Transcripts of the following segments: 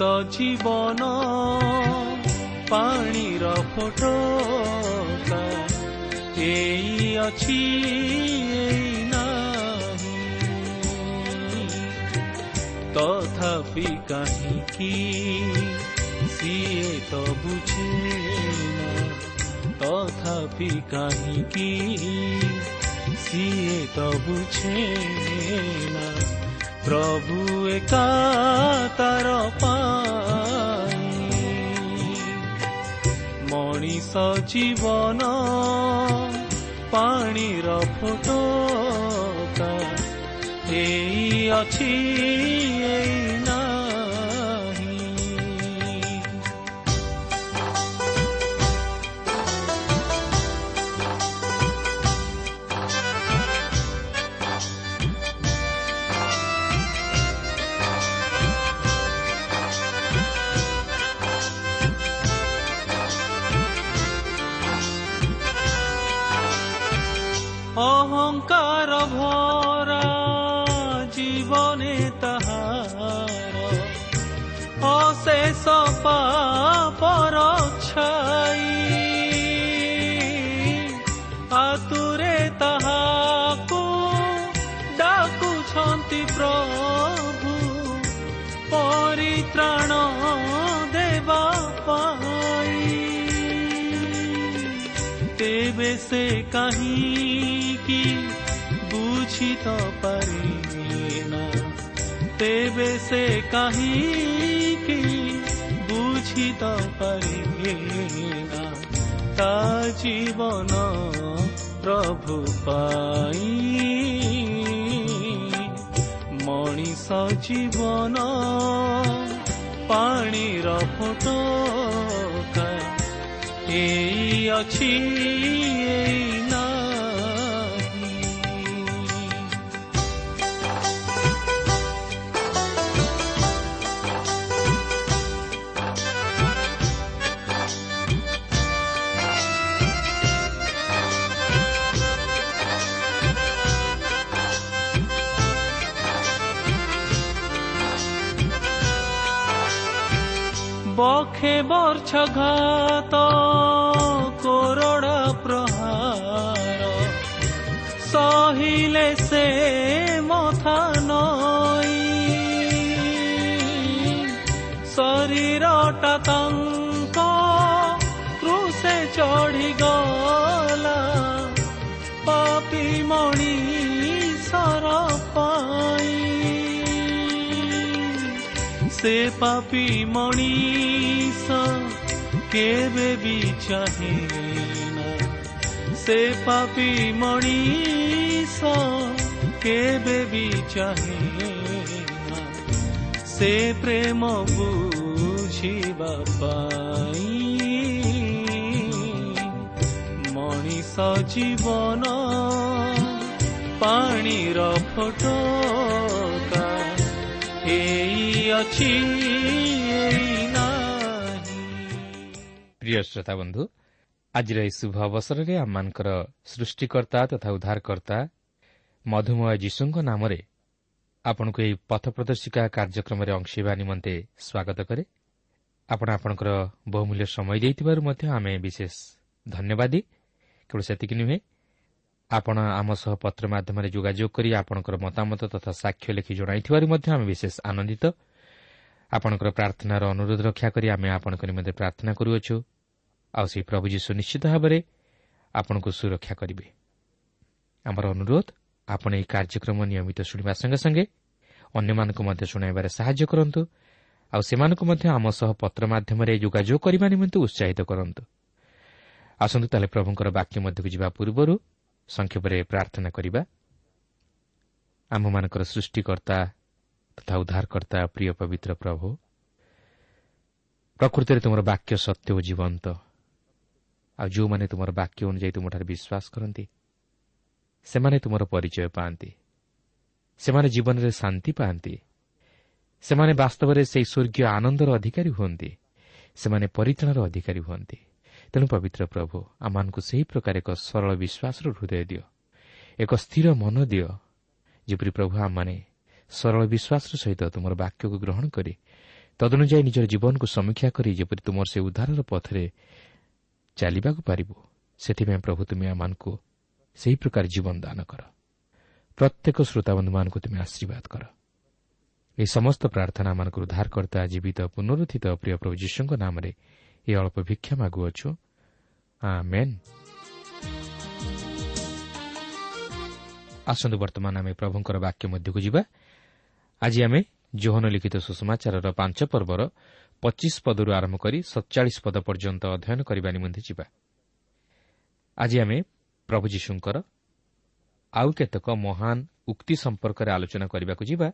ଜୀବନ ପାଣିର ଫଟୋ ଏଇ ଅଛି ତଥାପି କାହିଁକି ସିଏ ତ ବୁଝେ ତଥାପି କାହିଁକି ସିଏ ତ ବୁଝେ ନା। ପ୍ରଭୁ ଏକା ତାର ମଣିଷ ଜୀବନ ପାଣିର ଫଟୋ ଏଇ ଅଛି ଏଇ ତେବେ ସେ କାହିଁକି ବୁଝିତ ପାରିନା ତେବେ ସେ କାହିଁକି ବୁଝିତ ପାରିନା ତା ଜୀବନ ପ୍ରଭୁ ପାଇଁ ମଣିଷ ଜୀବନ ପାଣିର ଫଟୋ ଏଇ ଅଛି ଏଇ বখে বর্ষ ঘাত করোড়া প্রহার সহিলে সে মথা নই শরীরটা তাঙ্ক ক্রুশে চড়ি গলা পাপি মণি ସେ ପାପି ମଣିଷ କେବେ ବି ଚାହେଁ ସେ ପାପି ମଣିଷ କେବେ ବି ଚାହେଁ ସେ ପ୍ରେମ ବୁଝିବା ପାଇଁ ମଣିଷ ଜୀବନ ପାଣିର ଫଟୋ ପ୍ରିୟ ଶ୍ରୋତା ବନ୍ଧୁ ଆଜିର ଏହି ଶୁଭ ଅବସରରେ ଆମମାନଙ୍କର ସୃଷ୍ଟିକର୍ତ୍ତା ତଥା ଉଦ୍ଧାରକର୍ତ୍ତା ମଧୁମୟ ଯୀଶୁଙ୍କ ନାମରେ ଆପଣଙ୍କୁ ଏହି ପଥ ପ୍ରଦର୍ଶିକା କାର୍ଯ୍ୟକ୍ରମରେ ଅଂଶୀବା ନିମନ୍ତେ ସ୍ୱାଗତ କରେ ଆପଣ ଆପଣଙ୍କର ବହୁମୂଲ୍ୟ ସମୟ ଦେଇଥିବାରୁ ମଧ୍ୟ ଆମେ ବିଶେଷ ଧନ୍ୟବାଦୀ କେବଳ ସେତିକି ନୁହେଁ ଆପଣ ଆମ ସହ ପତ୍ର ମାଧ୍ୟମରେ ଯୋଗାଯୋଗ କରି ଆପଣଙ୍କର ମତାମତ ତଥା ସାକ୍ଷ୍ୟ ଲେଖି ଜଣାଇଥିବାରୁ ମଧ୍ୟ ଆମେ ବିଶେଷ ଆନନ୍ଦିତ ଆପଣଙ୍କର ପ୍ରାର୍ଥନାର ଅନୁରୋଧ ରକ୍ଷା କରି ଆମେ ଆପଣଙ୍କ ନିମନ୍ତେ ପ୍ରାର୍ଥନା କରୁଅଛୁ। ଆଉ ସେହି ପ୍ରଭୁ ଯୀଶୁ ନିଶ୍ଚିତ ଭାବରେ ଆପଣଙ୍କୁ ସୁରକ୍ଷା କରିବେ। ଆମର ଅନୁରୋଧ ଆପଣ ଏହି କାର୍ଯ୍ୟକ୍ରମ ନିୟମିତ ଶୁଣିବା ସଙ୍ଗେ ସଙ୍ଗେ ଅନ୍ୟମାନଙ୍କୁ ମଧ୍ୟ ଶୁଣାଇବାରେ ସାହାଯ୍ୟ କରନ୍ତୁ। ଆଉ ସେମାନଙ୍କୁ ମଧ୍ୟ ଆମ ସହ ପତ୍ର ମାଧ୍ୟମରେ ଯୋଗାଯୋଗ କରିବା ନିମନ୍ତେ ଉତ୍ସାହିତ କରନ୍ତୁ। ଆସନ୍ତୁ ତାହେଲେ ପ୍ରଭୁଙ୍କର ବାକ୍ୟ ମଧ୍ୟକୁ ଯିବା ପୂର୍ବରୁ ସଂକ୍ଷେପରେ ପ୍ରାର୍ଥନା କରିବା। ଆମମାନଙ୍କର ସୃଷ୍ଟିକର୍ତ୍ତା ତଥା ଉଦ୍ଧାରକର୍ତ୍ତା ପ୍ରିୟ ପବିତ୍ର ପ୍ରଭୁ। ପ୍ରକୃତରେ ତୁମର ବାକ୍ୟ ସତ୍ୟ ଓ ଜୀବନ୍ତ। ଆଉ ଯେଉଁମାନେ ତୁମର ବାକ୍ୟ ଅନୁଯାୟୀ ତୁମଠାରେ ବିଶ୍ୱାସ କରନ୍ତି ସେମାନେ ତୁମର ପରିଚୟ ପାଆନ୍ତି। ସେମାନେ ଜୀବନରେ ଶାନ୍ତି ପାଆନ୍ତି। ସେମାନେ ବାସ୍ତବରେ ସେହି ସ୍ୱର୍ଗୀୟ ଆନନ୍ଦର ଅଧିକାରୀ ହୁଅନ୍ତି। ସେମାନେ ପରିତ୍ରାଣର ଅଧିକାରୀ ହୁଅନ୍ତି। ତେଣୁ ପବିତ୍ର ପ୍ରଭୁ ଆମମାନଙ୍କୁ ସେହି ପ୍ରକାର ଏକ ସରଳ ବିଶ୍ୱାସର ହୃଦୟ ଦିଅ। ଏକ ସ୍ଥିର ମନ ଦିଅ ଯେପରି ପ୍ରଭୁ ଆମମାନେ ସରଳ ବିଶ୍ୱାସର ସହିତ ତୁମର ବାକ୍ୟକୁ ଗ୍ରହଣ କରି ତଦନୁଯାୟୀ ନିଜର ଜୀବନକୁ ସମୀକ୍ଷା କରି ଯେପରି ତୁମର ସେ ଉଦ୍ଧାରର ପଥରେ ଚାଲିବାକୁ ପାରିବୁ ସେଥିପାଇଁ ପ୍ରଭୁ ତୁମେ ଆମମାନଙ୍କୁ ସେହି ପ୍ରକାର ଜୀବନ ଦାନ କର। ପ୍ରତ୍ୟେକ ଶ୍ରୋତାବନ୍ଧୁମାନଙ୍କୁ ତୁମେ ଆଶୀର୍ବାଦ କର। ଏହି ସମସ୍ତ ପ୍ରାର୍ଥନା ଆମମାନଙ୍କର ଉଦ୍ଧାରକର୍ତ୍ତା ଜୀବିତ ପୁନରୁତ୍ଥିତ ପ୍ରିୟ ପ୍ରଭୁ ଯୀଶୁଙ୍କ ନାମରେ ଏହି ଅଳ୍ପ ଭିକ୍ଷା ମାଗୁଅଛୁ। ଆସନ୍ତୁ ବର୍ତ୍ତମାନ ଆମେ ପ୍ରଭୁଙ୍କର ବାକ୍ୟ ମଧ୍ୟକୁ ଯିବା। ଆଜି ଆମେ ଜୋହନ ଲିଖିତ ସୁଷମାଚାରର ପାଞ୍ଚ ପର୍ବର ପଚିଶ ପଦରୁ ଆରମ୍ଭ କରି ସତଚାଳିଶ ପଦ ପର୍ଯ୍ୟନ୍ତ ଅଧ୍ୟୟନ କରିବା ନିମନ୍ତେ ଯିବା। ଆଜି ଆମେ ପ୍ରଭୁ ଯୀଶୁଙ୍କର ଆଉ କେତେକ ମହାନ ଉକ୍ତି ସମ୍ପର୍କରେ ଆଲୋଚନା କରିବାକୁ ଯିବା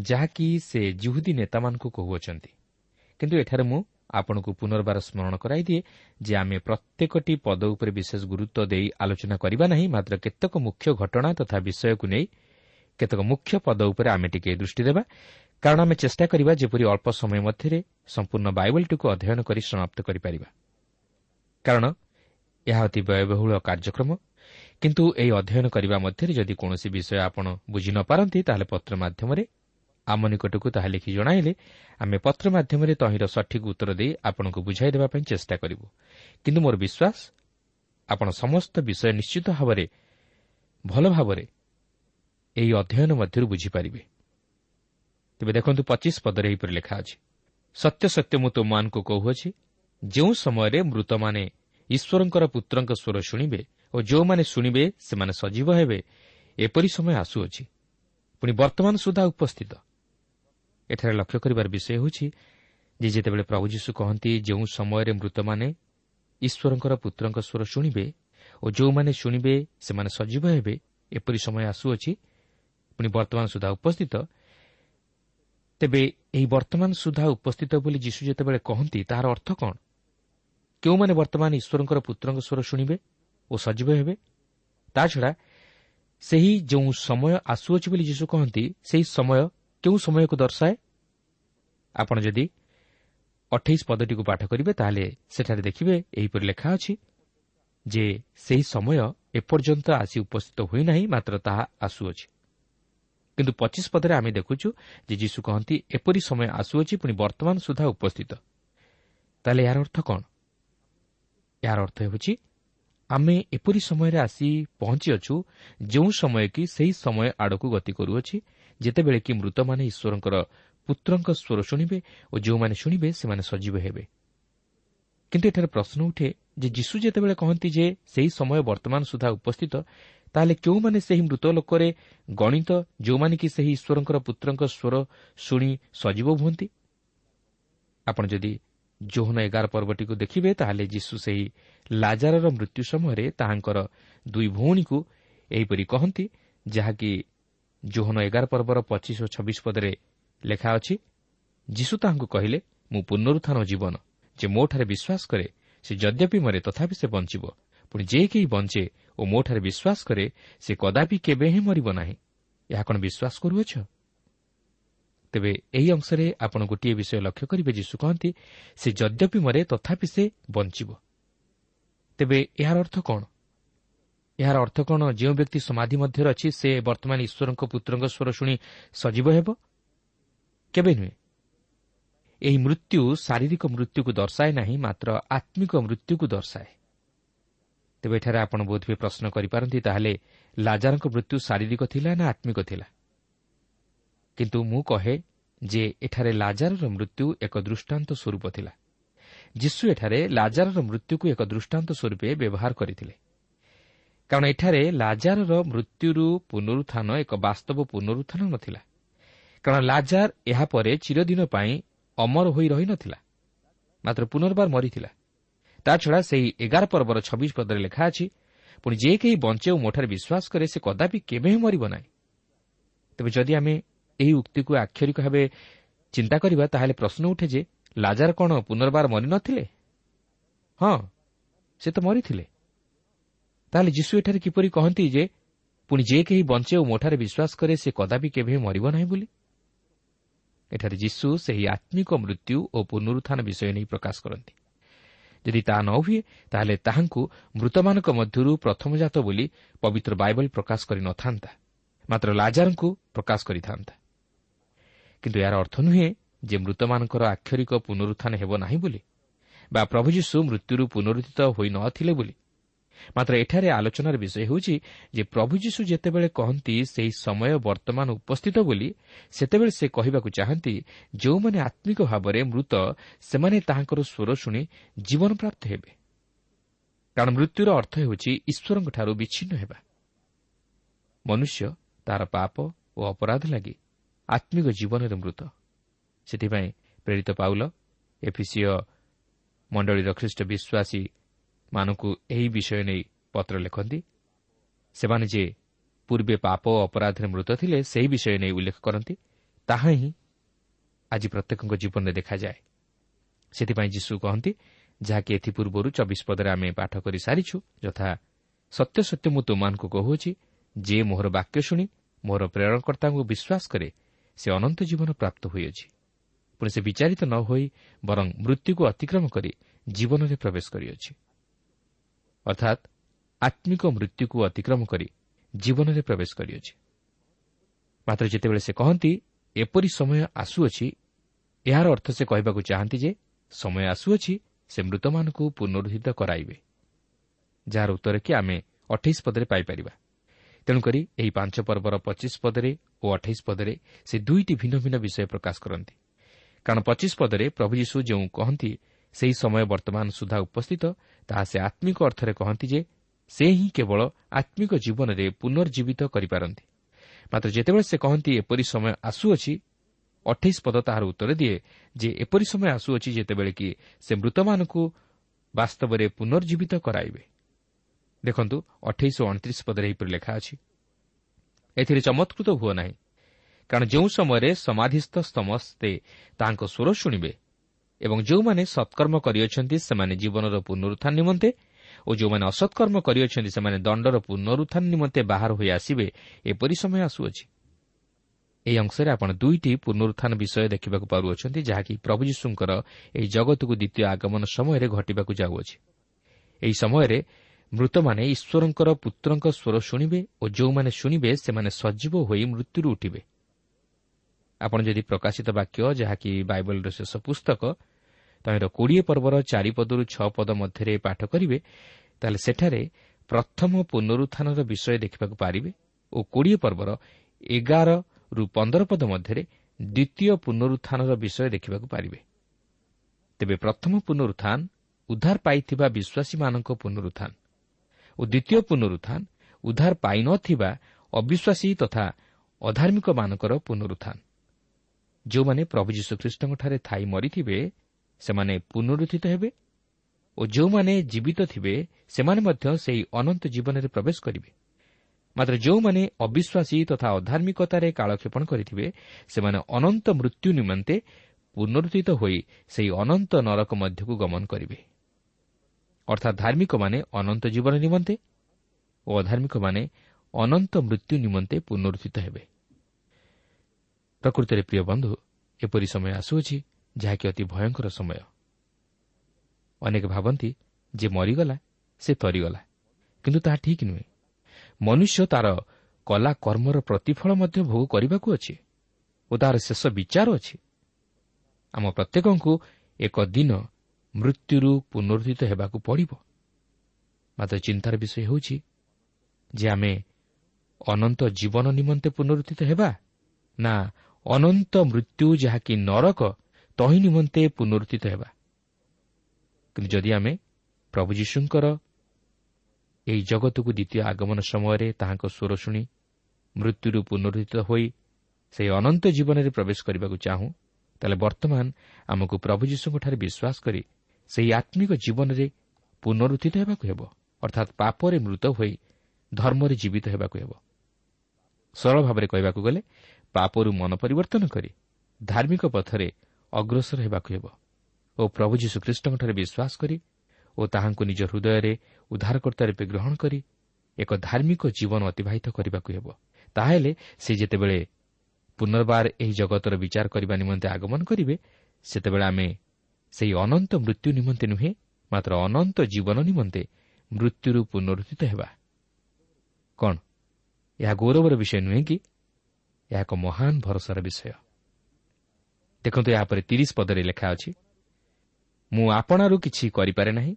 ଯାହାକି ସେ ଜୁହୁଦୀ ନେତାମାନଙ୍କୁ କହୁଅଛନ୍ତି। କିନ୍ତୁ ଏଠାରେ ମୁଁ ଆପଣଙ୍କୁ ପୁନର୍ବାର ସ୍କରଣ କରାଇଦିଏ ଯେ ଆମେ ପ୍ରତ୍ୟେକଟି ପଦ ଉପରେ ବିଶେଷ ଗୁରୁତ୍ୱ ଦେଇ ଆଲୋଚନା କରିବା ନାହିଁ ମାତ୍ର କେତେକ ମୁଖ୍ୟ ଘଟଣା ତଥା ବିଷୟକୁ ନେଇ କେତେକ ମୁଖ୍ୟ ପଦ ଉପରେ ଆମେ ଟିକେ ଦୃଷ୍ଟି ଦେବା। କାରଣ ଆମେ ଚେଷ୍ଟା କରିବା ଯେପରି ଅଳ୍ପ ସମୟ ମଧ୍ୟରେ ସମ୍ପୂର୍ଣ୍ଣ ବାଇବଲଟିକୁ ଅଧ୍ୟୟନ କରି ସମାପ୍ତ କରିପାରିବା। କାରଣ ଏହା ଅତି ବ୍ୟୟବହୁଳ କାର୍ଯ୍ୟକ୍ରମ। କିନ୍ତୁ ଏହି ଅଧ୍ୟୟନ କରିବା ମଧ୍ୟରେ ଯଦି କୌଣସି ବିଷୟ ଆପଣ ବୁଝି ନ ପାରନ୍ତି ତାହେଲେ ପତ୍ର ମାଧ୍ୟମରେ ଆମ ନିକଟକୁ ତାହା ଲେଖି ଜଣାଇଲେ ଆମେ ପତ୍ର ମାଧ୍ୟମରେ ତହିଁର ସଠିକ୍ ଉତ୍ତର ଦେଇ ଆପଣଙ୍କୁ ବୁଝାଇ ଦେବା ପାଇଁ ଚେଷ୍ଟା କରିବୁ। କିନ୍ତୁ ମୋର ବିଶ୍ୱାସ ଆପଣ ସମସ୍ତ ବିଷୟ ନିଶ୍ଚିତ ଭାବରେ ଭଲ ଭାବରେ ଏହି ଅଧ୍ୟୟନ ମଧ୍ୟରୁ ବୁଝିପାରିବେ। ତେବେ ଦେଖନ୍ତୁ ପଚିଶ ପଦରେ ଏହିପରି ଲେଖା ଅଛି। ସତ୍ୟ ସତ୍ୟ ମୁଁ ତୁମମାନଙ୍କୁ କହୁଅଛି ଯେଉଁ ସମୟରେ ମୃତମାନେ ଈଶ୍ୱରଙ୍କର ପୁତ୍ରଙ୍କ ସ୍ୱର ଶୁଣିବେ ଓ ଯେଉଁମାନେ ଶୁଣିବେ ସେମାନେ ସଜୀବ ହେବେ ଏପରି ସମୟ ଆସୁଅଛି। ପୁଣି ବର୍ତ୍ତମାନ ସୁଦ୍ଧା ଉପସ୍ଥିତ। ଏଠାରେ ଲକ୍ଷ୍ୟ କରିବାର ବିଷୟ ହେଉଛି ଯେ ଯେତେବେଳେ ପ୍ରଭୁ ଯୀଶୁ କହନ୍ତି ଯେଉଁ ସମୟରେ ମୃତମାନେ ଈଶ୍ୱରଙ୍କର ପୁତ୍ରଙ୍କ ସ୍ୱର ଶୁଣିବେ ଓ ଯେଉଁମାନେ ଶୁଣିବେ ସେମାନେ ସଜୀବ ହେବେ ଏପରି ସମୟ ଆସୁଅଛି ପୁଣି ବର୍ତ୍ତମାନ ସୁଦ୍ଧା ଉପସ୍ଥିତ। ତେବେ ଏହି ବର୍ତ୍ତମାନ ସୁଦ୍ଧା ଉପସ୍ଥିତ ବୋଲି ଯୀଶୁ ଯେତେବେଳେ କହନ୍ତି ତାହାର ଅର୍ଥ କ'ଣ? କେଉଁମାନେ ବର୍ତ୍ତମାନ ଈଶ୍ୱରଙ୍କର ପୁତ୍ରଙ୍କ ସ୍ୱର ଶୁଣିବେ ଓ ସଜୀବ ହେବେ? ତାଛଡ଼ା ସେହି ଯେଉଁ ସମୟ ଆସୁଅଛି ବୋଲି ଯୀଶୁ କହନ୍ତି ସେହି ସମୟ କେଉଁ ସମୟକୁ ଦର୍ଶାଏ? ଆପଣ ଯଦି ଅଠେଇଶ ପଦଟିକୁ ପାଠ କରିବେ ତାହେଲେ ସେଠାରେ ଦେଖିବେ ଏହିପରି ଲେଖା ଅଛି ଯେ ସେହି ସମୟ ଏପର୍ଯ୍ୟନ୍ତ ଆସି ଉପସ୍ଥିତ ହୋଇନାହିଁ ମାତ୍ର ତାହା ଆସୁଅଛି। କିନ୍ତୁ ପଚିଶ ପଦରେ ଆମେ ଦେଖୁଛୁ ଯେ ଯୀଶୁ କହନ୍ତି ଏପରି ସମୟ ଆସୁଅଛି ପୁଣି ବର୍ତ୍ତମାନ ସୁଦ୍ଧା ଉପସ୍ଥିତ। ତାହେଲେ ଏହାର ଅର୍ଥ କ'ଣ? ଏହାର ଅର୍ଥ ହେଉଛି ଆମେ ଏପରି ସମୟରେ ଆସି ପହଞ୍ଚିଅଛୁ ଯେଉଁ ସମୟ କି ସେହି ସମୟ ଆଡ଼କୁ ଗତି କରୁଅଛି ଯେତେବେଳେ କି ମୃତମାନେ ଈଶ୍ୱରଙ୍କର ପୁତ୍ରଙ୍କ ସ୍ୱର ଶୁଣିବେ ଓ ଯେଉଁମାନେ ଶୁଣିବେ ସେମାନେ ସଜୀବ ହେବେ। କିନ୍ତୁ ଏଠାରେ ପ୍ରଶ୍ନ ଉଠେ ଯେ ଯୀଶୁ ଯେତେବେଳେ କହନ୍ତି ଯେ ସେହି ସମୟ ବର୍ତ୍ତମାନ ସୁଦ୍ଧା ଉପସ୍ଥିତ ତାହେଲେ କେଉଁମାନେ ସେହି ମୃତ ଲୋକରେ ଗଣିତ ଯେଉଁମାନେ କି ସେହି ଈଶ୍ୱରଙ୍କର ପୁତ୍ରଙ୍କ ସ୍ୱର ଶୁଣି ସଜୀବ ହୁଅନ୍ତି? ଆପଣ ଯଦି ଜୋହନ ଏଗାର ପର୍ବଟିକୁ ଦେଖିବେ ତାହେଲେ ଯୀଶୁ ସେହି ଲାଜାରର ମୃତ୍ୟୁ ସମୟରେ ତାହାଙ୍କର ଦୁଇ ଭଉଣୀକୁ ଏହିପରି କହନ୍ତି ଯାହାକି ଜୋହନ ଏଗାର ପର୍ବର ପଚିଶ ଓ ଛବିଶ ପଦରେ ଲେଖା ଅଛି ଯୀଶୁ ତାହାଙ୍କୁ କହିଲେ ମୁଁ ପୁନରୁତ୍ଥାନ ଜୀବନ। ଯେ ମୋଠାରେ ବିଶ୍ୱାସ କରେ ସେ ଯଦ୍ୟପି ମରେ ତଥାପି ସେ ବଞ୍ଚିବ। ପୁଣି ଯେ କେହି ବଞ୍ଚେ ଓ ମୋଠାରେ ବିଶ୍ୱାସ କରେ ସେ କଦାପି କେବେ ହିଁ ମରିବ ନାହିଁ। ଏହା କ'ଣ ବିଶ୍ୱାସ କରୁଅଛ? ତେବେ ଏହି ଅଂଶରେ ଆପଣ ଗୋଟିଏ ବିଷୟ ଲକ୍ଷ୍ୟ କରିବେ ଯୀଶୁ କହନ୍ତି ସେ ଯଦ୍ୟପି ମରେ ତଥାପି ସେ ବଞ୍ଚିବ। ତେବେ ଏହାର ଅର୍ଥ କ'ଣ? ଏହାର ଅର୍ଥ କ'ଣ ଯେଉଁ ବ୍ୟକ୍ତି ସମାଧି ମଧ୍ୟରେ ଅଛି ସେ ବର୍ତ୍ତମାନ ଈଶ୍ୱରଙ୍କ ପୁତ୍ରଙ୍କ ସ୍ୱର ଶୁଣି ସଜୀବ ହେବ? କେବେ ନୁହେଁ। ଏହି ମୃତ୍ୟୁ ଶାରୀରିକ ମୃତ୍ୟୁକୁ ଦର୍ଶାଏ ନାହିଁ ମାତ୍ର ଆତ୍ମିକ ମୃତ୍ୟୁକୁ ଦର୍ଶାଏ। ତେବେ ଏଠାରେ ଆପଣ ବୋଧହୁଏ ପ୍ରଶ୍ନ କରିପାରନ୍ତି ତାହେଲେ ଲାଜାରଙ୍କ ମୃତ୍ୟୁ ଶାରୀରିକ ଥିଲା ନା ଆତ୍ମିକ ଥିଲା? କିନ୍ତୁ ମୁଁ କହେ ଯେ ଏଠାରେ ଲାଜାରର ମୃତ୍ୟୁ ଏକ ଦୃଷ୍ଟାନ୍ତ ସ୍ୱରୂପ ଥିଲା। ଯୀଶୁ ଏଠାରେ ଲାଜାରର ମୃତ୍ୟୁକୁ ଏକ ଦୃଷ୍ଟାନ୍ତ ସ୍ୱରୂପେ ବ୍ୟବହାର କରିଥିଲେ। କାରଣ ଏଠାରେ ଲାଜାରର ମୃତ୍ୟୁରୁ ପୁନରୁତ୍ଥାନ ଏକ ବାସ୍ତବ ପୁନରୁତ୍ଥାନ ନଥିଲା। କାରଣ ଲାଜାର ଏହାପରେ ଚିରଦିନ ପାଇଁ ଅମର ହୋଇ ରହିନଥିଲା। ମାତ୍ର ପୁନର୍ବାର ମରିଥିଲା। ତାଛଡ଼ା ସେହି ଏଗାର ପର୍ବର ଛବିଶ ପଦରେ ଲେଖା ଅଛି ପୁଣି ଯେ କେହି ବଞ୍ଚେ ଓ ମୋଠାରେ ବିଶ୍ୱାସ କରେ ସେ କଦାପି କେବେ ହିଁ ମରିବ ନାହିଁ। ତେବେ ଯଦି ଆମେ ଏହି ଉକ୍ତିକୁ ଆକ୍ଷରିକ ଭାବେ ଚିନ୍ତା କରିବା ତାହେଲେ ପ୍ରଶ୍ନ ଉଠେ ଯେ ଲାଜାର କ'ଣ ପୁନର୍ବାର ମରିନଥିଲେ ହଁ ସେ ତ ମରିଥିଲେ। ତାହେଲେ ଯୀଶୁ ଏଠାରେ କିପରି କହନ୍ତି ଯେ ପୁଣି ଯେ କେହି ବଞ୍ଚେ ଓ ମୋଠାରେ ବିଶ୍ୱାସ କରେ ସେ କଦାପି କେବେ ମରିବ ନାହିଁ ବୋଲି? ଏଠାରେ ଯୀଶୁ ସେହି ଆତ୍ମିକ ମୃତ୍ୟୁ ଓ ପୁନରୁତ୍ଥାନ ବିଷୟ ନେଇ ପ୍ରକାଶ କରନ୍ତି। ଯଦି ତାହା ନ ହୁଏ ତାହେଲେ ତାହାଙ୍କୁ ମୃତମାନଙ୍କ ମଧ୍ୟରୁ ପ୍ରଥମଜାତ ବୋଲି ପବିତ୍ର ବାଇବଲ ପ୍ରକାଶ କରିନଥାନ୍ତା ମାତ୍ର ଲାଜାରଙ୍କୁ ପ୍ରକାଶ କରିଥାନ୍ତା। କିନ୍ତୁ ଏହାର ଅର୍ଥ ନୁହେଁ ଯେ ମୃତମାନଙ୍କର ଆକ୍ଷରିକ ପୁନରୁତ୍ଥାନ ହେବ ନାହିଁ ବୋଲି ବା ପ୍ରଭୁ ଯୀଶୁ ମୃତ୍ୟୁରୁ ପୁନରୁଦ୍ଧିତ ହୋଇନଥିଲେ ବୋଲି ମାତ୍ର ଏଠାରେ ଆଲୋଚନାର ବିଷୟ ହେଉଛି ଯେ ପ୍ରଭୁ ଯୀଶୁ ଯେତେବେଳେ କହନ୍ତି ସେହି ସମୟ ବର୍ତ୍ତମାନ ଉପସ୍ଥିତ ବୋଲି ସେତେବେଳେ ସେ କହିବାକୁ ଚାହାନ୍ତି ଯେଉଁମାନେ ଆତ୍ମିକ ଭାବରେ ମୃତ ସେମାନେ ତାହାଙ୍କର ସ୍ୱର ଶୁଣି ଜୀବନ ପ୍ରାପ୍ତ ହେବେ କାରଣ ମୃତ୍ୟୁର ଅର୍ଥ ହେଉଛି ଈଶ୍ୱରଙ୍କଠାରୁ ବିଚ୍ଛିନ୍ନ ହେବା ମନୁଷ୍ୟ ତାହାର ପାପ ଓ ଅପରାଧ ଲାଗି ଆତ୍ମିକ ଜୀବନରେ ମୃତ ସେଥିପାଇଁ ପ୍ରେରିତ ପାଉଲ ଏଫିସିଓ ମଣ୍ଡଳୀର ଖ୍ରୀଷ୍ଟ ବିଶ୍ୱାସୀମାନଙ୍କୁ ଏହି ବିଷୟ ନେଇ ପତ୍ର ଲେଖନ୍ତି ସେମାନେ ଯେ ପୂର୍ବେ ପାପ ଓ ଅପରାଧରେ ମୃତ ଥିଲେ ସେହି ବିଷୟ ନେଇ ଉଲ୍ଲେଖ କରନ୍ତି ତାହା ହିଁ ଆଜି ପ୍ରତ୍ୟେକଙ୍କ ଜୀବନରେ ଦେଖାଯାଏ ସେଥିପାଇଁ ଯୀଶୁ କହନ୍ତି ଯାହାକି ଏଥିପୂର୍ବରୁ ଚବିଶ ପଦରେ ଆମେ ପାଠ କରି ସାରିଛୁ ଯଥା ସତ୍ୟ ସତ୍ୟ ମୁଁ ତୁମମାନଙ୍କୁ କହୁଅଛି ଯେ ମୋହର ବାକ୍ୟ ଶୁଣି ମୋର ପ୍ରେରଣକର୍ତ୍ତାଙ୍କୁ ବିଶ୍ୱାସ କରେ ସେ ଅନନ୍ତ ଜୀବନ ପ୍ରାପ୍ତ ହୋଇଅଛି ପୁଣି ସେ ବିଚାରିତ ନ ହୋଇ ବରଂ ମୃତ୍ୟୁକୁ ଅତିକ୍ରମ କରି ଜୀବନରେ ପ୍ରବେଶ କରିଅଛି। ଅର୍ଥାତ୍ ଆତ୍ମିକ ମୃତ୍ୟୁକୁ ଅତିକ୍ରମ କରି ଜୀବନରେ ପ୍ରବେଶ କରିଅଛି। ମାତ୍ର ଯେତେବେଳେ ସେ କହନ୍ତି ଏପରି ସମୟ ଆସୁଅଛି ଏହାର ଅର୍ଥ ସେ କହିବାକୁ ଚାହାନ୍ତି ଯେ ସମୟ ଆସୁଅଛି ସେ ମୃତମାନଙ୍କୁ ପୁନରୁଦ୍ଧିତ କରାଇବେ। ଯାହାର ଉତ୍ତର କି ଆମେ ଅଠେଇଶ ପଦରେ ପାଇପାରିବା ତେଣୁକରି ଏହି ପାଞ୍ଚ ପର୍ବର ପଚିଶ ପଦରେ ଓ ଅଠେଇଶ ପଦରେ ସେ ଦୁଇଟି ଭିନ୍ନ ଭିନ୍ନ ବିଷୟ ପ୍ରକାଶ କରନ୍ତି। କାରଣ ପଚିଶ ପଦରେ ପ୍ରଭୁ ଯୀଶୁ ଯେଉଁ କହନ୍ତି ସେହି ସମୟ ବର୍ତ୍ତମାନ ସୁଦ୍ଧା ଉପସ୍ଥିତ ତାହା ସେ ଆତ୍ମିକ ଅର୍ଥରେ କହନ୍ତି ଯେ ସେ ହିଁ କେବଳ ଆତ୍ମିକ ଜୀବନରେ ପୁନର୍ଜୀବିତ କରିପାରନ୍ତି। ମାତ୍ର ଯେତେବେଳେ ସେ କହନ୍ତି ଏପରି ସମୟ ଆସୁଅଛି ଅଠେଇଶ ପଦ ତାହାର ଉତ୍ତର ଦିଏ ଯେ ଏପରି ସମୟ ଆସୁଅଛି ଯେତେବେଳେ କି ସେ ମୃତମାନଙ୍କୁ ବାସ୍ତବରେ ପୁନର୍ଜୀବିତ କରାଇବେ ଦେଖନ୍ତୁ ଅଠେଇଶ ଓ ଅଣତିରିଶ ପଦରେ ଏହିପରି ଲେଖା ଅଛି। ଏଥିରେ ଚମତ୍କୃତ ହୁଅ ନାହିଁ କାରଣ ଯେଉଁ ସମୟରେ ସମାଧିସ୍ଥ ସମସ୍ତେ ତାହାଙ୍କ ସ୍ୱର ଶୁଣିବେ ଏବଂ ଯେଉଁମାନେ ସତ୍କର୍ମ କରିଅଛନ୍ତି ସେମାନେ ଜୀବନର ପୁନରୁତ୍ଥାନ ନିମନ୍ତେ ଓ ଯେଉଁମାନେ ଅସତ୍କର୍ମ କରିଅଛନ୍ତି ସେମାନେ ଦଣ୍ଡର ପୁନରୁତ୍ଥାନ ନିମନ୍ତେ ବାହାର ହୋଇ ଆସିବେ ଏପରି ସମୟ ଆସୁଅଛି। ଏହି ଅଂଶରେ ଆପଣ ଦୁଇଟି ପୁନରୁତ୍ଥାନ ବିଷୟ ଦେଖିବାକୁ ପାରୁଅଛନ୍ତି ଯାହାକି ପ୍ରଭୁ ଯୀଶୁଙ୍କର ଏହି ଜଗତକୁ ଦ୍ୱିତୀୟ ଆଗମନ ସମୟରେ ଘଟିବାକୁ ଯାଉଅଛି। ଏହି ସମୟରେ ମୃତମାନେ ଈଶ୍ୱରଙ୍କର ପୁତ୍ରଙ୍କ ସ୍ୱର ଶୁଣିବେ ଓ ଯେଉଁମାନେ ଶୁଣିବେ ସେମାନେ ସଜୀବ ହୋଇ ମୃତ୍ୟୁରୁ ଉଠିବେ। ଆପଣ ଯଦି ପ୍ରକାଶିତ ବାକ୍ୟ ଯାହାକି ବାଇବଲର ଶେଷ ପୁସ୍ତକ ତହିଁର କୋଡ଼ିଏ ପର୍ବର ଚାରିପଦରୁ ଛଅ ପଦ ମଧ୍ୟରେ ପାଠ କରିବେ ତାହେଲେ ସେଠାରେ ପ୍ରଥମ ପୁନରୁତ୍ଥାନର ବିଷୟ ଦେଖିବାକୁ ପାରିବେ ଓ କୋଡ଼ିଏ ପର୍ବର ଏଗାରରୁ ପନ୍ଦର ପଦ ମଧ୍ୟରେ ଦ୍ୱିତୀୟ ପୁନରୁତ୍ଥାନର ବିଷୟ ଦେଖିବାକୁ ପାରିବେ। ତେବେ ପ୍ରଥମ ପୁନରୁତ୍ଥାନ ଉଦ୍ଧାର ପାଇଥିବା ବିଶ୍ୱାସୀମାନଙ୍କ ପୁନରୁତ୍ଥାନ ଓ ଦ୍ୱିତୀୟ ପୁନରୁତ୍ଥାନ ଉଦ୍ଧାର ପାଇନଥିବା ଅବିଶ୍ୱାସୀ ତଥା ଅଧାର୍ମିକମାନଙ୍କର ପୁନରୁତ୍ଥାନ। ଯେଉଁମାନେ ପ୍ରଭୁ ଯୀଶୁଖ୍ରୀଷ୍ଟଙ୍କଠାରେ ଥାଇ ମରିଥିବେ ସେମାନେ ପୁନରୁଦ୍ଧିତ ହେବେ ଓ ଯେଉଁମାନେ ଜୀବିତ ଥିବେ ସେମାନେ ମଧ୍ୟ ସେହି ଅନନ୍ତ ଜୀବନରେ ପ୍ରବେଶ କରିବେ। ମାତ୍ର ଯେଉଁମାନେ ଅବିଶ୍ୱାସୀ ତଥା ଅଧାର୍ମିକତାରେ କାଳକ୍ଷେପଣ କରିଥିବେ ସେମାନେ ଅନନ୍ତ ମୃତ୍ୟୁ ନିମନ୍ତେ ପୁନରୁଦ୍ଧିତ ହୋଇ ସେହି ଅନନ୍ତ ନରକ ମଧ୍ୟକୁ ଗମନ କରିବେ। ଅର୍ଥାତ୍ ଧାର୍ମିକମାନେ ଅନନ୍ତ ଜୀବନ ନିମନ୍ତେ ଓ ଅଧାର୍ମିକମାନେ ଅନନ୍ତ ମୃତ୍ୟୁ ନିମନ୍ତେ ପୁନରୁଦ୍ଧିତ ହେବେ। ପ୍ରକୃତରେ ପ୍ରିୟ ବନ୍ଧୁ ଏପରି ସମୟ ଆସୁଅଛି ଯାହାକି ଅତି ଭୟଙ୍କର ସମୟ। ଅନେକ ଭାବନ୍ତି ଯେ ମରିଗଲା ସେ ତରିଗଲା। କିନ୍ତୁ ତାହା ଠିକ୍ ନୁହେଁ। ମନୁଷ୍ୟ ତା'ର କଲା କର୍ମର ପ୍ରତିଫଳ ମଧ୍ୟ ଭୋଗ କରିବାକୁ ଅଛି ଓ ତାହାର ଶେଷ ବିଚାର ଅଛି। ଆମ ପ୍ରତ୍ୟେକଙ୍କୁ ଏକ ଦିନ ମୃତ୍ୟୁରୁ ପୁନରୁଦ୍ଧିତ ହେବାକୁ ପଡ଼ିବ। ମାତ୍ର ଚିନ୍ତାର ବିଷୟ ହେଉଛି ଯେ ଆମେ ଅନନ୍ତ ଜୀବନ ନିମନ୍ତେ ପୁନରୁଦ୍ଧିତ ହେବା ନା ଅନନ୍ତ ମୃତ୍ୟୁ ଯାହାକି ନରକ ତହିଁ ନିମନ୍ତେ ପୁନରୁଦ୍ଧିତ ହେବା କିନ୍ତୁ ଯଦି ଆମେ ପ୍ରଭୁ ଯୀଶୁଙ୍କର ଏହି ଜଗତକୁ ଦ୍ୱିତୀୟ ଆଗମନ ସମୟରେ ତାହାଙ୍କ ସ୍ୱର ଶୁଣି ମୃତ୍ୟୁରୁ ପୁନରୁଦ୍ଧିତ ହୋଇ ସେହି ଅନନ୍ତ ଜୀବନରେ ପ୍ରବେଶ କରିବାକୁ ଚାହୁଁ ତାହେଲେ ବର୍ତ୍ତମାନ ଆମକୁ ପ୍ରଭୁ ଯୀଶୁଙ୍କଠାରେ ବିଶ୍ୱାସ କରି ସେହି ଆତ୍ମିକ ଜୀବନରେ ପୁନରୁଦ୍ଧିତ ହେବାକୁ ହେବ। ଅର୍ଥାତ୍ ପାପରେ ମୃତ ହୋଇ ଧର୍ମରେ ଜୀବିତ ହେବାକୁ ହେବ। ସରଳ ଭାବରେ କହିବାକୁ ଗଲେ ପାପରୁ ମନ ପରିବର୍ତ୍ତନ କରି ଧାର୍ମିକ ପଥରେ ଅଗ୍ରସର ହେବାକୁ ହେବ ଓ ପ୍ରଭୁ ଯୀଶୁଖ୍ରୀଷ୍ଟଙ୍କଠାରେ ବିଶ୍ୱାସ କରି ଓ ତାହାଙ୍କୁ ନିଜ ହୃଦୟରେ ଉଦ୍ଧାରକର୍ତ୍ତା ରୂପେ ଗ୍ରହଣ କରି ଏକ ଧାର୍ମିକ ଜୀବନ ଅତିବାହିତ କରିବାକୁ ହେବ। ତାହେଲେ ସେ ଯେତେବେଳେ ପୁନର୍ବାର ଏହି ଜଗତର ବିଚାର କରିବା ନିମନ୍ତେ ଆଗମନ କରିବେ ସେତେବେଳେ ଆମେ ସେହି ଅନନ୍ତ ମୃତ୍ୟୁ ନିମନ୍ତେ ନୁହେଁ ମାତ୍ର ଅନନ୍ତ ଜୀବନ ନିମନ୍ତେ ମୃତ୍ୟୁରୁ ପୁନରୁଦ୍ଧିତ ହେବା। କ'ଣ? ଏହା ଗୌରବର ବିଷୟ ନୁହେଁ କି? ଏହା ଏକ ମହାନ ଭରସାର ବିଷୟ। ଦେଖନ୍ତୁ ଏହାପରେ ତିରିଶ ପଦରେ ଲେଖା ଅଛି ମୁଁ ଆପଣାରୁ କିଛି କରିପାରେ ନାହିଁ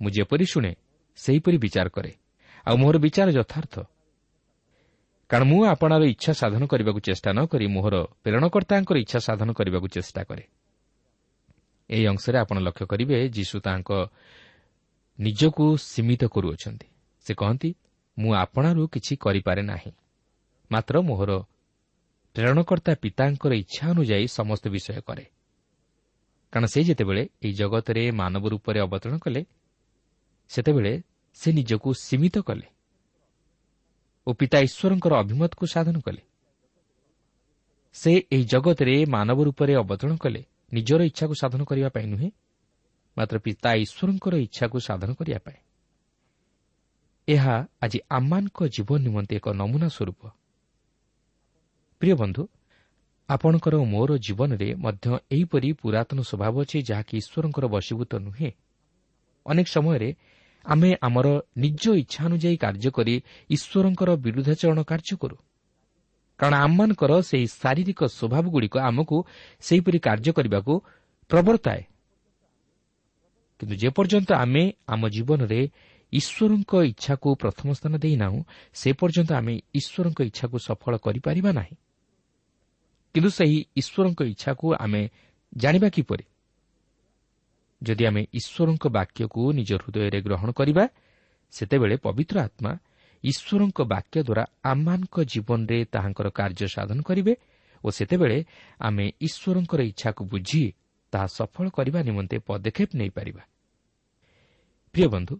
ମୁଁ ଯେପରି ଶୁଣେ ସେହିପରି ବିଚାର କରେ ଆଉ ମୋର ବିଚାର ଯଥାର୍ଥ। କାରଣ ମୁଁ ଆପଣାର ଇଚ୍ଛା ସାଧନ କରିବାକୁ ଚେଷ୍ଟା ନ କରି ମୋହର ପ୍ରେରଣକର୍ତ୍ତାଙ୍କର ଇଚ୍ଛା ସାଧନ କରିବାକୁ ଚେଷ୍ଟା କରେ। ଏହି ଅଂଶରେ ଆପଣ ଲକ୍ଷ୍ୟ କରିବେ ଯୀଶୁ ତାଙ୍କ ନିଜକୁ ସୀମିତ କରୁଅଛନ୍ତି। ସେ କହନ୍ତି ମୁଁ ଆପଣାରୁ କିଛି କରିପାରେ ନାହିଁ। ମାତ୍ର ମୋହର ପ୍ରେରଣକର୍ତ୍ତା ପିତାଙ୍କର ଇଚ୍ଛା ଅନୁଯାୟୀ ସମସ୍ତ ବିଷୟ କରେ। କାରଣ ସେ ଯେତେବେଳେ ଏହି ଜଗତରେ ମାନବ ରୂପରେ ଅବତରଣ କଲେ ସେତେବେଳେ ସେ ନିଜକୁ ସୀମିତ କଲେ ଓ ପିତା ଈଶ୍ୱରଙ୍କର ଅଭିମତକୁ ସାଧନ କଲେ। ସେ ଏହି ଜଗତରେ ମାନବ ରୂପରେ ଅବତରଣ କଲେ ନିଜର ଇଚ୍ଛାକୁ ସାଧନ କରିବା ପାଇଁ ନୁହେଁ ମାତ୍ର ପିତା ଈଶ୍ୱରଙ୍କର ଇଚ୍ଛାକୁ ସାଧନ କରିବା ପାଇଁ। ଏହା ଆଜି ଆମମାନଙ୍କ ଜୀବନ ନିମନ୍ତେ ଏକ ନମୁନା ସ୍ୱରୂପ। ପ୍ରିୟ ବନ୍ଧୁ ଆପଣଙ୍କର ମୋର ଜୀବନରେ ମଧ୍ୟ ଏହିପରି ପୁରାତନ ସ୍ୱଭାବ ଅଛି ଯାହାକି ଈଶ୍ୱରଙ୍କର ବଶୀଭୂତ ନୁହେଁ। ଅନେକ ସମୟରେ ଆମେ ଆମର ନିଜ ଇଚ୍ଛା ଅନୁଯାୟୀ କାର୍ଯ୍ୟ କରି ଈଶ୍ୱରଙ୍କର ବିରୁଦ୍ଧାଚରଣ କାର୍ଯ୍ୟ କରୁ। କାରଣ ଆମମାନଙ୍କର ସେହି ଶାରୀରିକ ସ୍ୱଭାବଗୁଡ଼ିକ ଆମକୁ ସେହିପରି କାର୍ଯ୍ୟ କରିବାକୁ ପ୍ରବର୍ତ୍ତାଏ କିନ୍ତୁ ଯେପର୍ଯ୍ୟନ୍ତ ଆମେ ଆମ ଜୀବନରେ ଈଶ୍ୱରଙ୍କ ଇଚ୍ଛାକୁ ପ୍ରଥମ ସ୍ଥାନ ଦେଇନାହୁଁ ସେ ପର୍ଯ୍ୟନ୍ତ ଆମେ ଈଶ୍ୱରଙ୍କ ଇଚ୍ଛାକୁ ସଫଳ କରିପାରିବା ନାହିଁ। କିନ୍ତୁ ସେହି ଈଶ୍ୱରଙ୍କ ଇଚ୍ଛାକୁ ଆମେ ଜାଣିବା କିପରି? ଯଦି ଆମେ ଈଶ୍ୱରଙ୍କ ବାକ୍ୟକୁ ନିଜ ହୃଦୟରେ ଗ୍ରହଣ କରିବା ସେତେବେଳେ ପବିତ୍ର ଆତ୍ମା ଈଶ୍ୱରଙ୍କ ବାକ୍ୟ ଦ୍ୱାରା ଆମମାନଙ୍କ ଜୀବନରେ ତାହାଙ୍କର କାର୍ଯ୍ୟ ସାଧନ କରିବେ ଓ ସେତେବେଳେ ଆମେ ଈଶ୍ୱରଙ୍କର ଇଚ୍ଛାକୁ ବୁଝି ତାହା ସଫଳ କରିବା ନିମନ୍ତେ ପଦକ୍ଷେପ ନେଇପାରିବା। ପ୍ରିୟ ବନ୍ଧୁ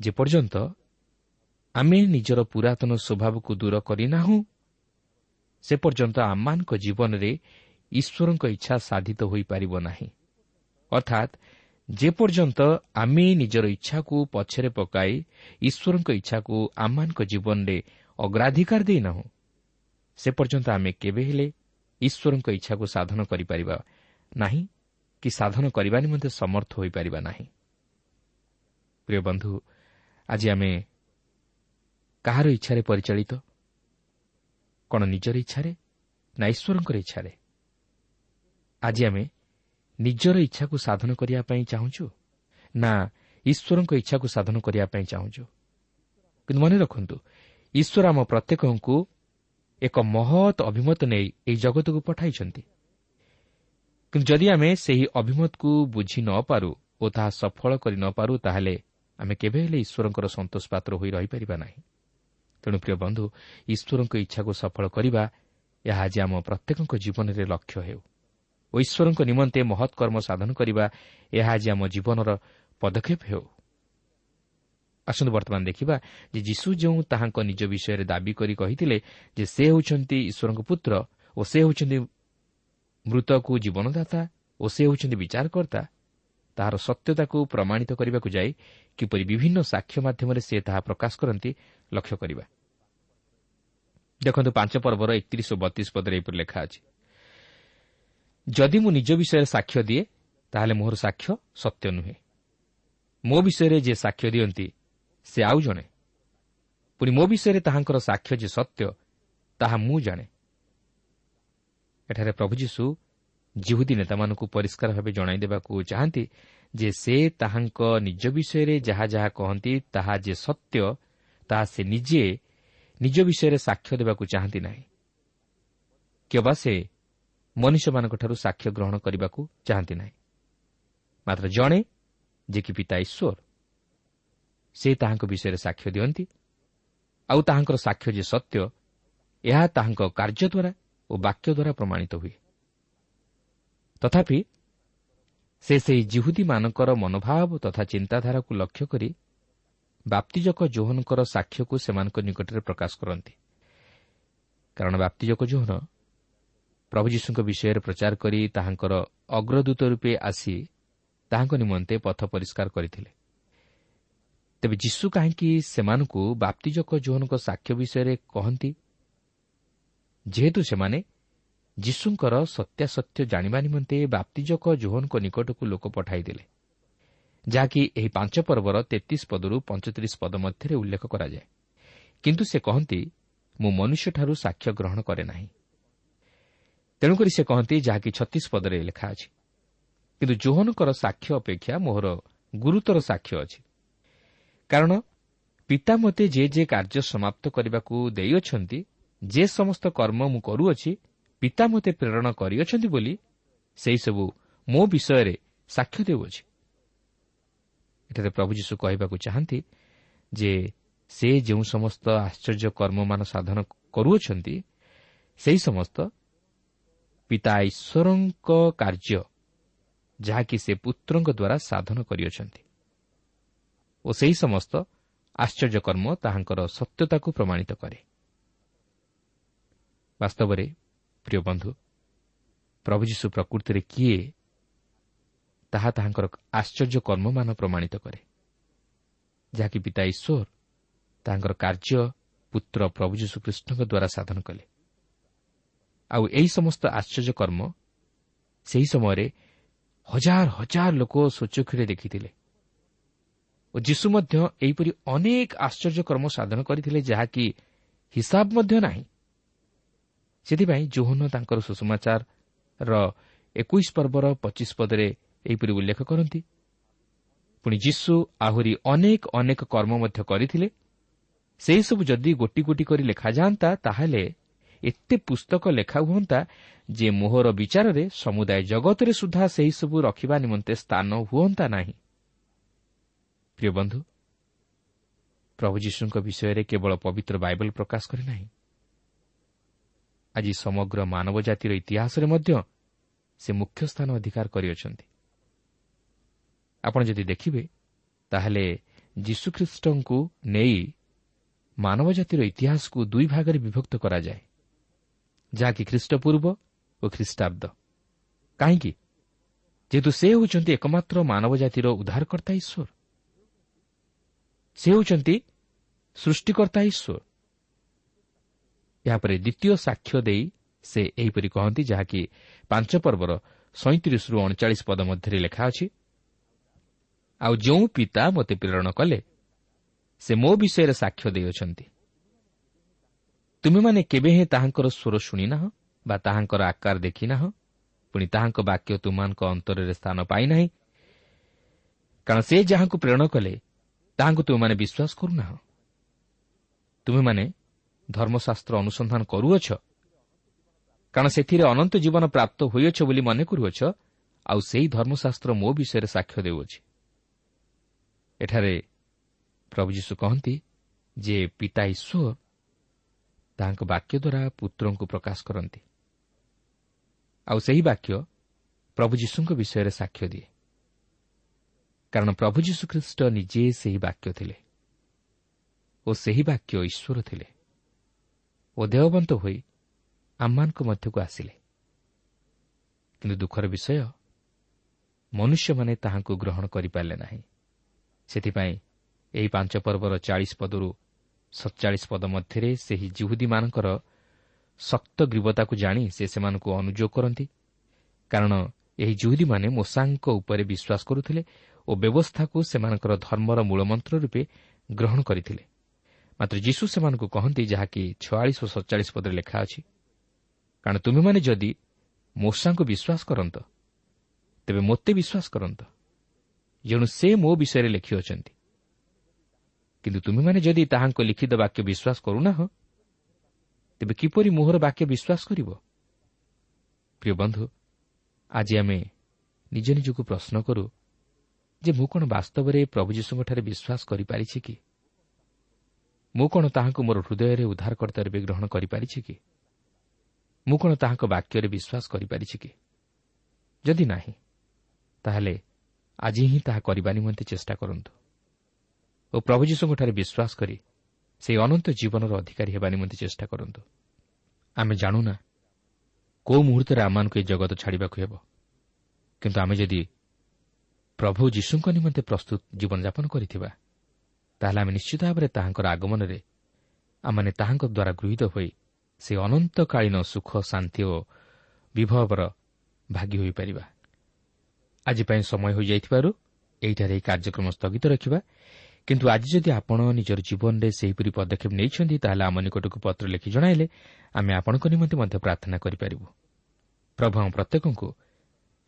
ଯେପର୍ଯ୍ୟନ୍ତ ଆମେ ନିଜର ପୁରାତନ ସ୍ୱଭାବକୁ ଦୂର କରିନାହୁଁ ସେ ପର୍ଯ୍ୟନ୍ତ ଆମମାନଙ୍କ ଜୀବନରେ ଈଶ୍ୱରଙ୍କ ଇଚ୍ଛା ସାଧିତ ହୋଇପାରିବ ନାହିଁ। ଅର୍ଥାତ୍ ଯେପର୍ଯ୍ୟନ୍ତ ଆମେ ନିଜର ଇଚ୍ଛାକୁ ପଛରେ ପକାଇ ଈଶ୍ୱରଙ୍କ ଇଚ୍ଛାକୁ ଆମମାନଙ୍କ ଜୀବନରେ ଅଗ୍ରାଧିକାର ଦେଇନାହୁଁ ସେ ପର୍ଯ୍ୟନ୍ତ ଆମେ କେବେ ହେଲେ ଈଶ୍ୱରଙ୍କ ଇଚ୍ଛାକୁ ସାଧନ କରିପାରିବା ନାହିଁ କି ସାଧନ କରିବା ନିମନ୍ତେ ସମର୍ଥ ହୋଇପାରିବା ନାହିଁ। ପ୍ରିୟ ବନ୍ଧୁ ଆଜି ଆମେ କାହାର ଇଚ୍ଛାରେ ପରିଚାଳିତ? କ'ଣ ନିଜର ଇଚ୍ଛାରେ? ନା ଈଶ୍ୱରଙ୍କର ଇଚ୍ଛାରେ? ଆଜି ଆମେ ନିଜର ଇଚ୍ଛାକୁ ସାଧନ କରିବା ପାଇଁ ଚାହୁଁଛୁ? ନା ଈଶ୍ୱରଙ୍କ ଇଚ୍ଛାକୁ ସାଧନ କରିବା ପାଇଁ ଚାହୁଁଛୁ? କିନ୍ତୁ ମନେ ରଖନ୍ତୁ ଈଶ୍ୱର ଆମ ପ୍ରତ୍ୟେକଙ୍କୁ ଏକ ମହତ୍ ଅଭିମତ ନେଇ ଏହି ଜଗତକୁ ପଠାଇଛନ୍ତି। କିନ୍ତୁ ଯଦି ଆମେ ସେହି ଅଭିମତକୁ ବୁଝି ନ ପାରୁ ଓ ତାହା ସଫଳ କରି ନ ପାରୁ ତାହେଲେ ଆମେ କେବେ ହେଲେ ଈଶ୍ୱରଙ୍କର ସନ୍ତୋଷ ପାତ୍ର ହୋଇ ରହିପାରିବା ନାହିଁ। ତେଣୁ ପ୍ରିୟ ବନ୍ଧୁ ଈଶ୍ୱରଙ୍କ ଇଚ୍ଛାକୁ ସଫଳ କରିବା ଏହା ଆଜି ଆମ ପ୍ରତ୍ୟେକଙ୍କ ଜୀବନରେ ଲକ୍ଷ୍ୟ ହେଉ। ଓ ଈଶ୍ୱରଙ୍କ ନିମନ୍ତେ ମହତ୍ କର୍ମ ସାଧନ କରିବା ଏହା ଆଜି ଆମ ଜୀବନର ପଦକ୍ଷେପ ହେଉ। ଆସନ୍ତୁ ବର୍ତ୍ତମାନ ଦେଖିବା ଯେ ଯୀଶୁ ଯେଉଁ ତାହାଙ୍କ ନିଜ ବିଷୟରେ ଦାବି କରି କହିଥିଲେ ଯେ ସେ ହେଉଛନ୍ତି ଈଶ୍ୱରଙ୍କ ପୁତ୍ର ଓ ସେ ହେଉଛନ୍ତି ମୃତକୁ ଜୀବନଦାତା ଓ ସେ ହେଉଛନ୍ତି ବିଚାରକର୍ତ୍ତା ତାହାର ସତ୍ୟତାକୁ ପ୍ରମାଣିତ କରିବାକୁ ଯାଇ କିପରି ବିଭିନ୍ନ ସାକ୍ଷ୍ୟ ମାଧ୍ୟମରେ ସେ ତାହା ପ୍ରକାଶ କରନ୍ତି ଲକ୍ଷ୍ୟ କରିବା। ଦେଖନ୍ତୁ ପାଞ୍ଚ ପର୍ବର ଏକତିରିଶ ଓ ବତିଶ ପଦରେ ଏପରି ଲେଖା ଅଛି। ଯଦି ମୁଁ ନିଜ ବିଷୟରେ ସାକ୍ଷ୍ୟ ଦିଏ ତାହେଲେ ମୋହର ସାକ୍ଷ୍ୟ ସତ୍ୟ ନୁହେଁ। ମୋ ବିଷୟରେ ଯିଏ ସାକ୍ଷ୍ୟ ଦିଅନ୍ତି ସେ ଆଉ ଜଣେ। ପୁଣି ମୋ ବିଷୟରେ ତାହାଙ୍କର ସାକ୍ଷ୍ୟ ଯେ ସତ୍ୟ ତାହା ମୁଁ ଜାଣେ। ଏଠାରେ ପ୍ରଭୁ ଯୀଶୁ ଜିହୁଦୀ ନେତାମାନଙ୍କୁ ପରିଷ୍କାର ଭାବେ ଜଣାଇ ଦେବାକୁ ଚାହାନ୍ତି ଯେ ସେ ତାହାଙ୍କ ନିଜ ବିଷୟରେ ଯାହା ଯାହା କହନ୍ତି ତାହା ଯେ ସତ୍ୟ ତାହା ସେ ନିଜେ ନିଜ ବିଷୟରେ ସାକ୍ଷ୍ୟ ଦେବାକୁ ଚାହାନ୍ତି ନାହିଁ। କେବା ସେ ମନୁଷ୍ୟମାନଙ୍କଠାରୁ ସାକ୍ଷ୍ୟ ଗ୍ରହଣ କରିବାକୁ ଚାହାନ୍ତି ନାହିଁ। ମାତ୍ର ଜଣେ ଯେ କି ପିତା ଈଶ୍ୱର ସେ ତାହାଙ୍କ ବିଷୟରେ ସାକ୍ଷ୍ୟ ଦିଅନ୍ତି। ଆଉ ତାହାଙ୍କର ସାକ୍ଷ୍ୟ ଯେ ସତ୍ୟ ଏହା ତାହାଙ୍କ କାର୍ଯ୍ୟ ଦ୍ୱାରା ଓ ବାକ୍ୟ ଦ୍ୱାରା ପ୍ରମାଣିତ ହୁଏ। ତଥାପି ସେ ସେହି ଜିହୁଦୀମାନଙ୍କର ମନୋଭାବ ତଥା ଚିନ୍ତାଧାରାକୁ ଲକ୍ଷ୍ୟ କରି ବାପ୍ତିଜକ ଜୋହନଙ୍କର ସାକ୍ଷ୍ୟକୁ ସେମାନଙ୍କ ନିକଟରେ ପ୍ରକାଶ କରନ୍ତି। କାରଣ ବାପ୍ତିଜକ ଜୋହନ ପ୍ରଭୁ ଯୀଶୁଙ୍କ ବିଷୟରେ ପ୍ରଚାର କରି ତାହାଙ୍କର ଅଗ୍ରଦୂତ ରୂପେ ଆସି ତାହାଙ୍କ ନିମନ୍ତେ ପଥ ପରିଷ୍କାର କରିଥିଲେ। ତେବେ ଯୀଶୁ କାହିଁକି ସେମାନଙ୍କୁ ବାପ୍ତିଜକ ଜୋହନଙ୍କ ସାକ୍ଷ୍ୟ ବିଷୟରେ କହନ୍ତି? ଯେହେତୁ ସେମାନେ ଯୀଶୁଙ୍କର ସତ୍ୟାସତ୍ୟ ଜାଣିବା ନିମନ୍ତେ ବାପ୍ତିଜକ ଜୋହନଙ୍କ ନିକଟକୁ ଲୋକ ପଠାଇଦେଲେ। ଯାହାକି ଏହି ପାଞ୍ଚ ପର୍ବର ତେତିଶ ପଦରୁ ପଞ୍ଚତିରିଶ ପଦ ମଧ୍ୟରେ ଉଲ୍ଲେଖ କରାଯାଏ। କିନ୍ତୁ ସେ କହନ୍ତି ମୁଁ ମନୁଷ୍ୟଠାରୁ ସାକ୍ଷ୍ୟ ଗ୍ରହଣ କରେ ନାହିଁ। ତେଣୁକରି ସେ କହନ୍ତି ଯାହାକି ଛତିଶ ପଦରେ ଲେଖା ଅଛି। କିନ୍ତୁ ଜୋହନଙ୍କର ସାକ୍ଷ୍ୟ ଅପେକ୍ଷା ମୋହର ଗୁରୁତର ସାକ୍ଷ୍ୟ ଅଛି। କାରଣ ପିତା ମୋତେ ଯେ ଯେ କାର୍ଯ୍ୟ ସମାପ୍ତ କରିବାକୁ ଦେଇଅଛନ୍ତି ଯେ ସମସ୍ତ କର୍ମ ମୁଁ କରୁଅଛି ପିତା ମୋତେ ପ୍ରେରଣ କରିଅଛନ୍ତି ବୋଲି ସେହିସବୁ ମୋ ବିଷୟରେ ସାକ୍ଷ୍ୟ ଦେଉଅଛି। ଏଠାରେ ପ୍ରଭୁ ଯୀଶୁ କହିବାକୁ ଚାହାନ୍ତି ଯେ ସେ ଯେଉଁ ସମସ୍ତ ଆଶ୍ଚର୍ଯ୍ୟ କର୍ମମାନ ସାଧନ କରୁଅଛନ୍ତି ସେହି ସମସ୍ତ ପିତା ଈଶ୍ୱରଙ୍କ କାର୍ଯ୍ୟ ଯାହାକି ସେ ପୁତ୍ରଙ୍କ ଦ୍ୱାରା ସାଧନ କରିଅଛନ୍ତି ଓ ସେହି ସମସ୍ତ ଆଶ୍ଚର୍ଯ୍ୟ କର୍ମ ତାହାଙ୍କର ସତ୍ୟତାକୁ ପ୍ରମାଣିତ କରେ। ବାସ୍ତବରେ ପ୍ରିୟ ବନ୍ଧୁ ପ୍ରଭୁ ଯୀଶୁ ପ୍ରକୃତିରେ କିଏ ତାହା ତାହାଙ୍କର ଆଶ୍ଚର୍ଯ୍ୟ କର୍ମମାନ ପ୍ରମାଣିତ କରେ। ଯାହାକି ପିତା ଈଶ୍ୱର ତାହାଙ୍କର କାର୍ଯ୍ୟ ପୁତ୍ର ପ୍ରଭୁ ଯୀଶୁଖ୍ରୀଷ୍ଣଙ୍କ ଦ୍ୱାରା ସାଧନ କଲେ। ଆଉ ଏହି ସମସ୍ତ ଆଶ୍ଚର୍ଯ୍ୟ କର୍ମ ସେହି ସମୟରେ ହଜାର ହଜାର ଲୋକ ସ୍ୱଚ୍ଛକ୍ଷରେ ଦେଖିଥିଲେ। ଓ ଯୀଶୁ ମଧ୍ୟ ଏହିପରି ଅନେକ ଆଶ୍ଚର୍ଯ୍ୟ କର୍ମ ସାଧନ କରିଥିଲେ ଯାହାକି ହିସାବ ମଧ୍ୟ ନାହିଁ। ସେଥିପାଇଁ ଜୋହନ ତାଙ୍କର ସୁଷମାଚାରର ଏକୋଇଶ ପର୍ବର ପଚିଶ ପଦରେ ଏହିପରି ଉଲ୍ଲେଖ କରନ୍ତି। ପୁଣି ଯୀଶୁ ଆହୁରି ଅନେକ ଅନେକ କର୍ମ ମଧ୍ୟ କରିଥିଲେ। ସେହିସବୁ ଯଦି ଗୋଟି ଗୋଟି କରି ଲେଖାଯାଆନ୍ତା ତାହେଲେ ଏତେ ପୁସ୍ତକ ଲେଖା ହୁଅନ୍ତା ଯେ ମୋହର ବିଚାରରେ ସମୁଦାୟ ଜଗତରେ ସୁଦ୍ଧା ସେହିସବୁ ରଖିବା ନିମନ୍ତେ ସ୍ଥାନ ହୁଅନ୍ତା ନାହିଁ। ପ୍ରିୟ ବନ୍ଧୁ ପ୍ରଭୁ ଯୀଶୁଙ୍କ ବିଷୟରେ କେବଳ ପବିତ୍ର ବାଇବଲ ପ୍ରକାଶ କରେ ନାହିଁ। ଆଜି ସମଗ୍ର ମାନବ ଜାତିର ଇତିହାସରେ ମଧ୍ୟ ସେ ମୁଖ୍ୟ ସ୍ଥାନ ଅଧିକାର କରିଅଛନ୍ତି। ଆପଣ ଯଦି ଦେଖିବେ ତାହେଲେ ଯୀଶୁଖ୍ରୀଷ୍ଟଙ୍କୁ ନେଇ ମାନବ ଜାତିର ଇତିହାସକୁ ଦୁଇ ଭାଗରେ ବିଭକ୍ତ କରାଯାଏ। ଯାହାକି ଖ୍ରୀଷ୍ଟପୂର୍ବ ଓ ଖ୍ରୀଷ୍ଟାବ୍ଦ। କାହିଁକି? ଯେହେତୁ ସେ ହେଉଛନ୍ତି ଏକମାତ୍ର ମାନବ ଜାତିର ଉଦ୍ଧାରକର୍ତ୍ତା ଈଶ୍ୱର। ସେ ହେଉଛନ୍ତି ସୃଷ୍ଟିକର୍ତ୍ତା ଈଶ୍ୱର। ଏହାପରେ ଦ୍ୱିତୀୟ ସାକ୍ଷ୍ୟ ଦେଇ ସେ ଏହିପରି କହନ୍ତି ଯାହାକି ପାଞ୍ଚ ପର୍ବର ସଇଁତିରିଶରୁ ଅଣଚାଳିଶ ପଦ ମଧ୍ୟରେ ଲେଖା ଅଛି। ଆଉ ଯେଉଁ ପିତା ମୋତେ ପ୍ରେରଣ କଲେ ସେ ମୋ ବିଷୟରେ ସାକ୍ଷ୍ୟ ଦେଇଅଛନ୍ତି। ତୁମେମାନେ କେବେ ହେଁ ତାହାଙ୍କର ସ୍ୱର ଶୁଣିନାହ ବା ତାହାଙ୍କର ଆକାର ଦେଖିନାହ ପୁଣି ତାହାଙ୍କ ବାକ୍ୟ ତୁମମାନଙ୍କ ଅନ୍ତରରେ ସ୍ଥାନ ପାଇନାହିଁ। କାରଣ ସେ ଯାହାଙ୍କୁ ପ୍ରେରଣ କଲେ ତାହାଙ୍କୁ ତୁମେମାନେ ବିଶ୍ୱାସ କରୁନାହ। ତୁମେମାନେ ଧର୍ମଶାସ୍ତ୍ର ଅନୁସନ୍ଧାନ କରୁଅଛ କାରଣ ସେଥିରେ ଅନନ୍ତ ଜୀବନ ପ୍ରାପ୍ତ ହୋଇଅଛ ବୋଲି ମନେ କରୁଅଛ ଆଉ ସେହି ଧର୍ମଶାସ୍ତ୍ର ମୋ ବିଷୟରେ ସାକ୍ଷ୍ୟ ଦେଉଅଛି। ଏଠାରେ ପ୍ରଭୁ ଯୀଶୁ କହନ୍ତି ଯେ ପିତା ଈଶ୍ୱର ତାହାଙ୍କ ବାକ୍ୟ ଦ୍ୱାରା ପୁତ୍ରଙ୍କୁ ପ୍ରକାଶ କରନ୍ତି। ଆଉ ସେହି ବାକ୍ୟ ପ୍ରଭୁ ଯୀଶୁଙ୍କ ବିଷୟରେ ସାକ୍ଷ୍ୟ ଦିଏ। କାରଣ ପ୍ରଭୁ ଯୀଶୁଖ୍ରୀଷ୍ଟ ନିଜେ ସେହି ବାକ୍ୟ ଥିଲେ ଓ ସେହି ବାକ୍ୟ ଈଶ୍ୱର ଥିଲେ ଓ ଦେହବନ୍ତ ହୋଇ ଆମମାନଙ୍କ ମଧ୍ୟକୁ ଆସିଲେ। କିନ୍ତୁ ଦୁଃଖର ବିଷୟ ମନୁଷ୍ୟମାନେ ତାହାଙ୍କୁ ଗ୍ରହଣ କରିପାରିଲେ ନାହିଁ। ସେଥିପାଇଁ ଏହି ପାଞ୍ଚ ପର୍ବର ଚାଳିଶ ପଦରୁ ସତଚାଳିଶ ପଦ ମଧ୍ୟରେ ସେହି ଜିହୁଦୀମାନଙ୍କର ଶକ୍ତ ଗ୍ରୀବତାକୁ ଜାଣି ସେ ସେମାନଙ୍କୁ ଅନୁଯୋଗ କରନ୍ତି। କାରଣ ଏହି ଜୁହୁଦୀମାନେ ମୋଷାଙ୍କ ଉପରେ ବିଶ୍ୱାସ କରୁଥିଲେ ଓ ବ୍ୟବସ୍ଥାକୁ ସେମାନଙ୍କର ଧର୍ମର ମୂଳମନ୍ତ୍ର ରୂପେ ଗ୍ରହଣ କରିଥିଲେ। ମାତ୍ର ଯୀଶୁ ସେମାନଙ୍କୁ କହନ୍ତି ଯାହାକି ଛୟାଳିଶ ଓ ସତଚାଳିଶ ପଦରେ ଲେଖା ଅଛି କାରଣ ତୁମେମାନେ ଯଦି ମୂଷାଙ୍କୁ ବିଶ୍ୱାସ କରନ୍ତ ତେବେ ମୋତେ ବିଶ୍ୱାସ କରନ୍ତ। ଯେଣୁ ସେ ମୋ ବିଷୟରେ ଲେଖିଅଛନ୍ତି କିନ୍ତୁ ତୁମେମାନେ ଯଦି ତାହାଙ୍କ ଲିଖିତ ବାକ୍ୟ ବିଶ୍ୱାସ କରୁନାହ ତେବେ କିପରି ମୋହର ବାକ୍ୟ ବିଶ୍ୱାସ କରିବ? ପ୍ରିୟ ବନ୍ଧୁ ଆଜି ଆମେ ନିଜ ନିଜକୁ ପ୍ରଶ୍ନ କରୁ ଯେ ମୁଁ କ'ଣ ବାସ୍ତବରେ ପ୍ରଭୁ ଯୀଶୁଙ୍କଠାରେ ବିଶ୍ୱାସ କରିପାରିଛି କି? ମୁଁ କ'ଣ ତାହାଙ୍କୁ ମୋର ହୃଦୟରେ ଉଦ୍ଧାରକର୍ତ୍ତା ରୂପେ ଗ୍ରହଣ କରିପାରିଛି କି? ମୁଁ କ'ଣ ତାହାଙ୍କ ବାକ୍ୟରେ ବିଶ୍ୱାସ କରିପାରିଛି କି? ଯଦି ନାହିଁ ତାହେଲେ ଆଜି ହିଁ ତାହା କରିବା ନିମନ୍ତେ ଚେଷ୍ଟା କରନ୍ତୁ। ଓ ପ୍ରଭୁ ଯୀଶୁଙ୍କଠାରେ ବିଶ୍ୱାସ କରି ସେହି ଅନନ୍ତ ଜୀବନର ଅଧିକାରୀ ହେବା ନିମନ୍ତେ ଚେଷ୍ଟା କରନ୍ତୁ। ଆମେ ଜାଣୁନା କେଉଁ ମୁହୂର୍ତ୍ତରେ ଆମମାନଙ୍କୁ ଏହି ଜଗତ ଛାଡ଼ିବାକୁ ହେବ। କିନ୍ତୁ ଆମେ ଯଦି ପ୍ରଭୁ ଯୀଶୁଙ୍କ ନିମନ୍ତେ ପ୍ରସ୍ତୁତ ଜୀବନଯାପନ କରିଥିବା ତାହେଲେ ଆମେ ନିଶ୍ଚିତ ଭାବରେ ତାହାଙ୍କର ଆଗମନରେ ଆମମାନେ ତାହାଙ୍କ ଦ୍ୱାରା ଗୃହୀତ ହୋଇ ସେ ଅନନ୍ତକାଳୀନ ସୁଖ ଶାନ୍ତି ଓ ବିଭବର ଭାଗି ହୋଇପାରିବା। ଆଜି ପାଇଁ ସମୟ ହୋଇଯାଇଥିବାରୁ ଏହିଠାରେ ଏହି କାର୍ଯ୍ୟକ୍ରମ ସ୍ଥଗିତ ରଖିବା। କିନ୍ତୁ ଆଜି ଯଦି ଆପଣ ନିଜର ଜୀବନରେ ସେହିପରି ପଦକ୍ଷେପ ନେଇଛନ୍ତି ତାହେଲେ ଆମ ନିକଟକୁ ପତ୍ର ଲେଖି ଜଣାଇଲେ ଆମେ ଆପଣଙ୍କ ନିମନ୍ତେ ମଧ୍ୟ ପ୍ରାର୍ଥନା କରିପାରିବୁ। ପ୍ରଭୁ ଆମ ପ୍ରତ୍ୟେକଙ୍କୁ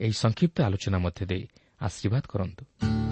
ଏହି ସଂକ୍ଷିପ୍ତ ଆଲୋଚନା ମଧ୍ୟ ଦେଇ ଆଶୀର୍ବାଦ କରନ୍ତୁ।